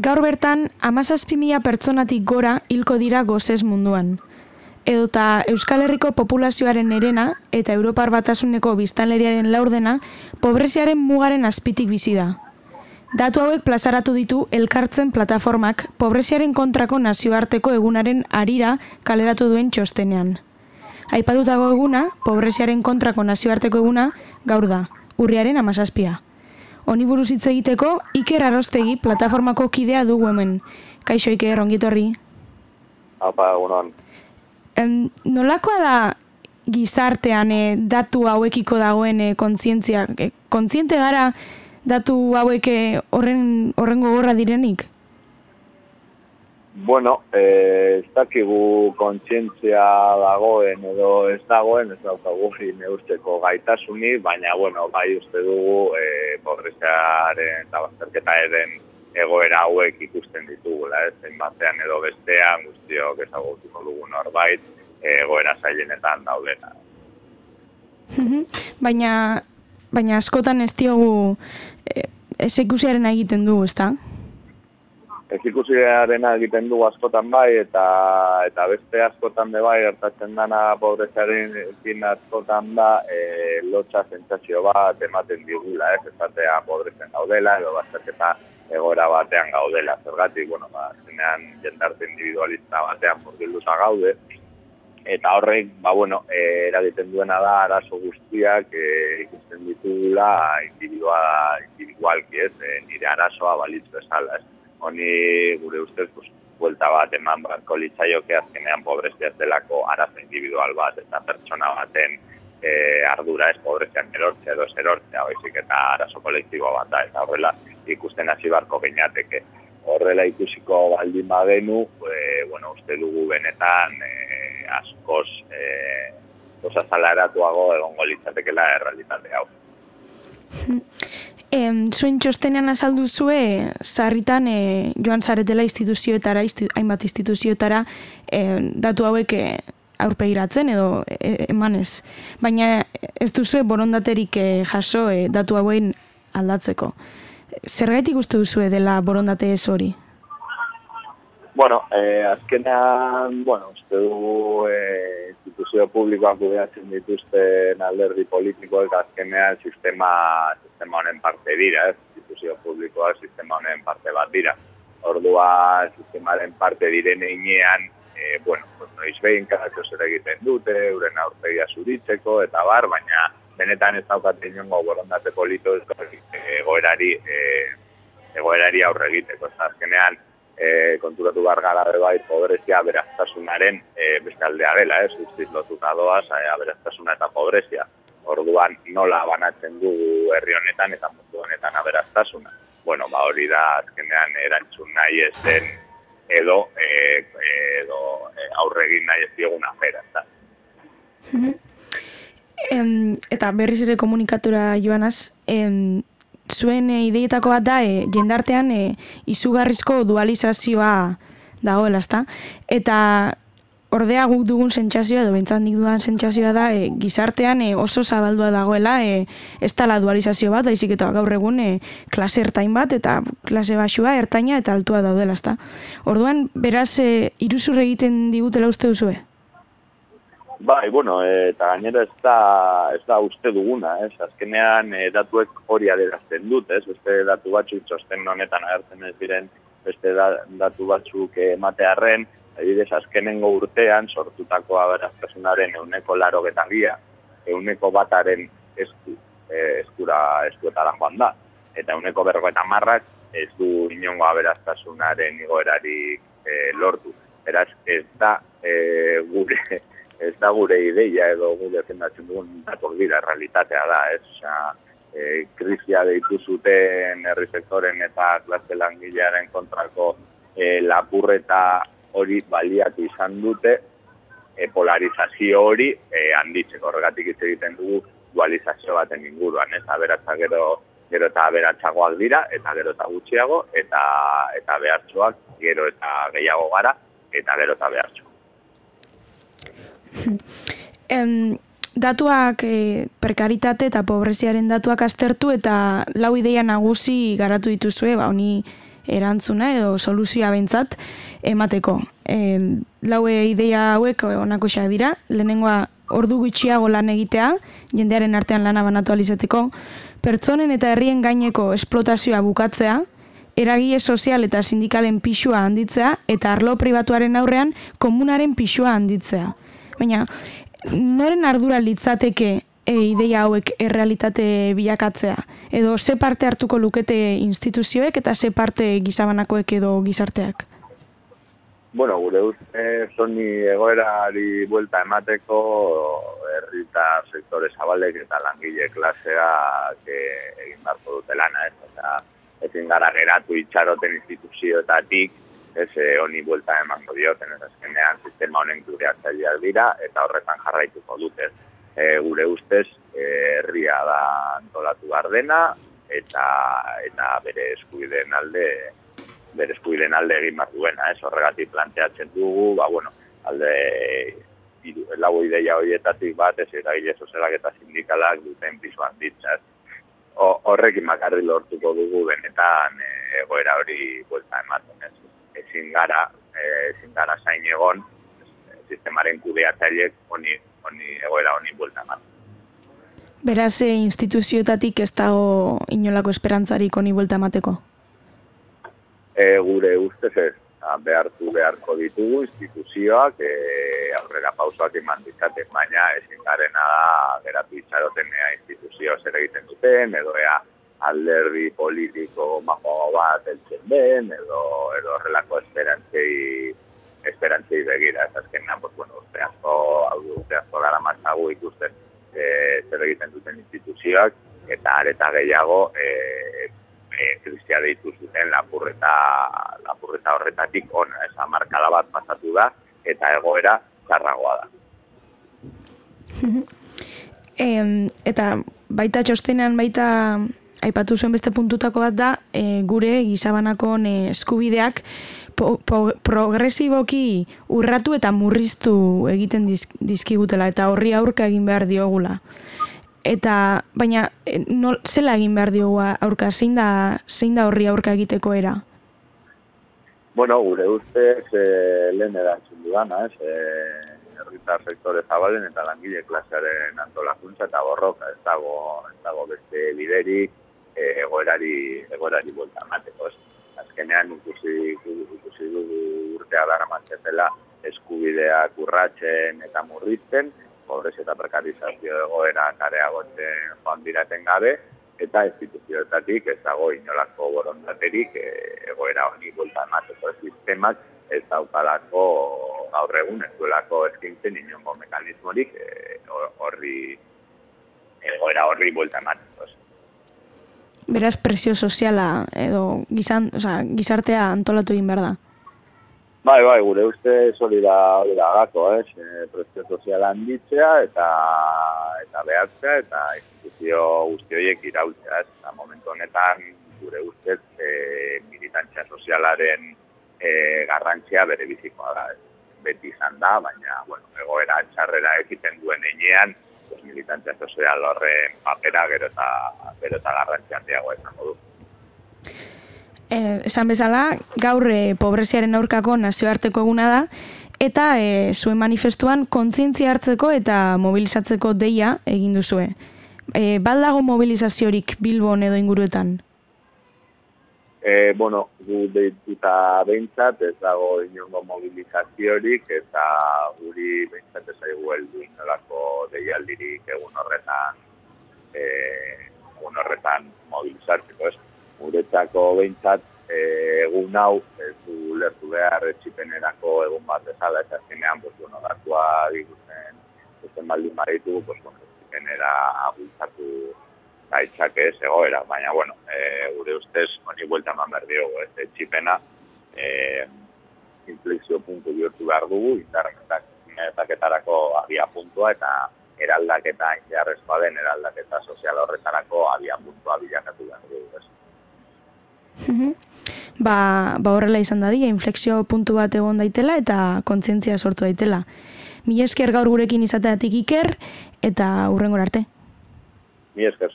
gaur bertan, amazazpi mila pertsonatik gora hilko dira gozes munduan. Edota Euskal Herriko populazioaren erena eta Europar batasuneko biztanleriaren laurdena pobreziaren mugaren azpitik bizi da. Datu hauek plazaratu ditu elkartzen plataformak pobreziaren kontrako nazioarteko egunaren arira kaleratu duen txostenean. Aipatutako eguna, pobreziaren kontrako nazioarteko eguna, gaur da, urriaren amazazpia. Oni buruz hitz egiteko, Iker Arostegi plataformako kidea dugu hemen. Kaixo Iker, ongitorri. Apa, egunon. Em, nolakoa da gizartean eh, datu hauekiko dagoen eh, kontzientzia? Eh, kontziente gara datu hauek horren, horren gogorra direnik? Bueno, eh, ez dakigu kontzientzia dagoen edo ez dagoen, ez daukagu neurtzeko gaitasuni, baina, bueno, bai uste dugu eh, pobreziaren eta bazterketa eren egoera hauek ikusten ditugula, ez, batean edo bestean, guztiok ezagutuko dugu norbait, eh, egoera zailenetan daudena. baina, baina askotan ez diogu eh, ez egiten du, ezta? Ez ikusiaren egiten du askotan bai, eta eta beste askotan be bai, gertatzen dana pobreziaren ekin askotan da, e, lotxa zentzazio bat ematen digula, ez, ezatea pobrezen gaudela, edo bazterketa egora batean gaudela. Zergatik, bueno, ba, zenean jendarte individualista batean porgilduta gaude, eta horrek, ba, bueno, e, eragiten duena da arazo guztiak e, ikusten ditugula individual, individualki ez, e, nire arazoa balitzu esala, ez honi gure ustez pues, buelta bat eman barko litzaioke azkenean pobrezia delako arazo individual bat eta pertsona baten e, ardura ez pobrezian erortzea edo erortzea baizik eta arazo kolektibo bat da eta horrela ikusten hasi barko geinateke horrela ikusiko baldin badenu e, bueno, uste dugu benetan e, askoz e, osa egongo litzatekela errealitate hau. Em, zuen txostenean azaldu zue, zarritan e, joan zaretela instituzioetara, hainbat instituzioetara, e, datu hauek e, aurpegiratzen edo e, emanez. Baina ez duzue borondaterik e, jaso e, datu hauen aldatzeko. Zergaitik uste duzue dela borondate ez hori? Bueno, eh, azkenean, bueno, uste du eh, instituzio publikoak kudeatzen dituzten alderdi politikoek azkenean sistema, sistema honen parte dira, ez? instituzio publikoa sistema honen parte bat dira. Ordua sistemaren parte diren einean, eh, bueno, pues, noiz behin karatio zer egiten dute, euren aurpegia zuritzeko, eta bar, baina benetan ez daukat inongo borondate polito egoerari, eh, egoerari aurre egiteko. Azkenean, e, konturatu bargara bai pobrezia beraztasunaren e, beste aldea dela, ez, ustez lotuta doaz, e, aberaztasuna eta pobrezia. Orduan nola banatzen dugu herri honetan eta mundu honetan aberaztasuna. Bueno, ba hori da azkenean erantzun nahi ez den edo, e, edo e, aurregin nahi ez diegun afera, eta. eta berriz ere komunikatura joanaz, em, zuen e, ideietako bat da, e, jendartean e, izugarrizko dualizazioa dagoela, ezta? Eta ordea guk dugun sentsazioa edo bentsat nik dudan sentsazioa da e, gizartean e, oso zabaldua dagoela e, ez tala dualizazio bat, baizik eta gaur egun e, klase ertain bat eta klase basua, ertaina eta altua daudela, ezta? Orduan, beraz, e, iruzur egiten digutela uste duzue? Bai, bueno, eta gainera ez da, ez da uste duguna, ez? Azkenean e, datuek hori aderazten dut, ez? Beste datu batzuk txosten honetan agertzen ez diren, beste datu batzuk ematearen, adibidez azkenengo urtean sortutako aberaztasunaren euneko laro getagia, euneko bataren esku, e, eskura eskuetara joan da. Eta euneko berro eta marrak ez du inongo aberaztasunaren igoerarik e, lortu. Beraz, ez da e, gure ez da gure ideia edo gure defendatzen dugun dator dira realitatea da, ez? Osea, e, krizia deitu zuten herri sektoren eta klase langilearen kontrako e, lapurreta hori baliatu izan dute e, polarizazio hori e, handitzeko horregatik hitz egiten dugu dualizazio baten inguruan, ez? Aberatza gero gero eta aberatzagoak dira eta gero eta gutxiago eta eta behartxoak gero eta gehiago gara eta gero eta behartxo em, datuak e, prekaritate eta pobreziaren datuak aztertu eta lau ideia nagusi garatu dituzue, ba, honi erantzuna edo soluzioa behintzat emateko. E, laue ideia hauek onako dira, lehenengoa ordu gutxiago lan egitea, jendearen artean lana banatu alizeteko, pertsonen eta herrien gaineko esplotazioa bukatzea, eragile sozial eta sindikalen pixua handitzea, eta arlo pribatuaren aurrean komunaren pixua handitzea. Baina, noren ardura litzateke e, ideia hauek errealitate bilakatzea? Edo ze parte hartuko lukete instituzioek eta ze parte gizabanakoek edo gizarteak? Bueno, gure uste, zoni egoerari buelta emateko herrita sektore zabalek eta langile klasea egin barko dute lana, ez? Eta, ezin gara geratu itxaroten instituzioetatik, ez eh, honi buelta emango dioten, ez azkenean sistema honen kudeatzaileak dira, eta horretan jarraituko dute. E, gure ustez, eh, herria da antolatu gardena, eta eta bere eskubideen alde bere eskubideen alde egin bat duena, ez horregatik planteatzen dugu, ba bueno, alde iru, lau ideia horietatik bat, ez eragile sozialak eta sindikalak duten pisoan ditzat. Horrekin makarri lortuko dugu benetan egoera hori buelta ematen ez ezin gara, e, ezin gara zain egon, sistemaren kudeatzaileek honi, honi egoera honi buelta eman. Beraz, e, instituzioetatik ez dago inolako esperantzarik honi buelta emateko? E, gure ustez ez, behartu beharko ditugu instituzioak e, aurrera pausoak eman ditzaten, baina ezin garena da geratu itxaroten instituzio zer egiten duten, edo ea alderdi politiko mago bat eltzen den, edo, edo horrelako esperantzei, esperantzei begira, ez azken pues, bueno, urte asko, urte asko gara matzagu ikusten e, zer egiten duten instituzioak, eta areta gehiago, e, e, kristia deitu zuten lapurreta, lapurreta horretatik ona, ez amarkada bat pasatu da, eta egoera txarragoa da. eta baita txostenean baita aipatu zuen beste puntutako bat da, e, gure gizabanako eskubideak progresiboki urratu eta murriztu egiten dizkigutela eta horri aurka egin behar diogula. Eta, baina, e, no, zela egin behar diogu aurka, zein da, zein da horri aurka egiteko era? Bueno, gure ustez, e, lehen erantzun dudana, ez, e, herritar sektore zabalen eta langile klasearen antolakuntza eta borroka, ez dago, ez dago beste biderik, Egoerari egoerari buelta emateko. Azkenean ikusi ikusi dugu urtea dara mantzela eskubideak urratzen eta murrizten, pobrez eta prekarizazio egoera kareagotzen joan diraten gabe, eta instituzioetatik ez dago inolako borondaterik e, egoera honi buelta emateko sistemak ez daukalako gaur egun ez duelako eskintzen inongo mekanismorik e, horri egoera horri buelta emateko beraz presio soziala edo gizan, oza, gizartea antolatu egin behar da? Bai, bai, gure uste hori da, hori da gako, eh? presio soziala handitzea eta eta behatzea eta instituzio guzti horiek irautzea, eta momentu honetan gure ustez e, militantzia sozialaren e, garrantzia bere bizikoa da, beti izan da, baina, bueno, egoera txarrera egiten duen enean, pues, militantzia sozial horren papera gero eta, gero eta garrantzian diago du. Eh, esan bezala, gaur e, pobreziaren aurkako nazioarteko eguna da, eta e, zuen manifestuan kontzientzia hartzeko eta mobilizatzeko deia egin duzue. E, baldago mobilizaziorik Bilbon edo inguruetan? E, bueno, gu deituta behintzat, ez dago inongo mobilizaziorik, eta guri behintzat ez aigu heldu inolako deialdirik egun horretan, e, egun horretan mobilizatzeko, ez? Guretzako behintzat, e, egun hau, ez du lertu behar etxipenerako egun bat ezala, ez azkenean, pues, bueno, datua diguzen, ez baldin maritu, pues, bueno, etxipenera agultzatu gaitzak ez egoera, baina, bueno, e, gure ustez, honi buelta eman behar diogu, ez txipena, e, inflexio puntu bihurtu behar dugu, indarraketarako abia puntua, eta eraldaketa inziarrezkoa den, eraldaketa sozial horretarako abia puntua bilakatu behar dugu, ez. ba, ba horrela izan dadia, inflexio puntu bat egon daitela eta kontzientzia sortu daitela. Mi esker gaur gurekin izateatik iker eta hurrengor arte. Mi esker.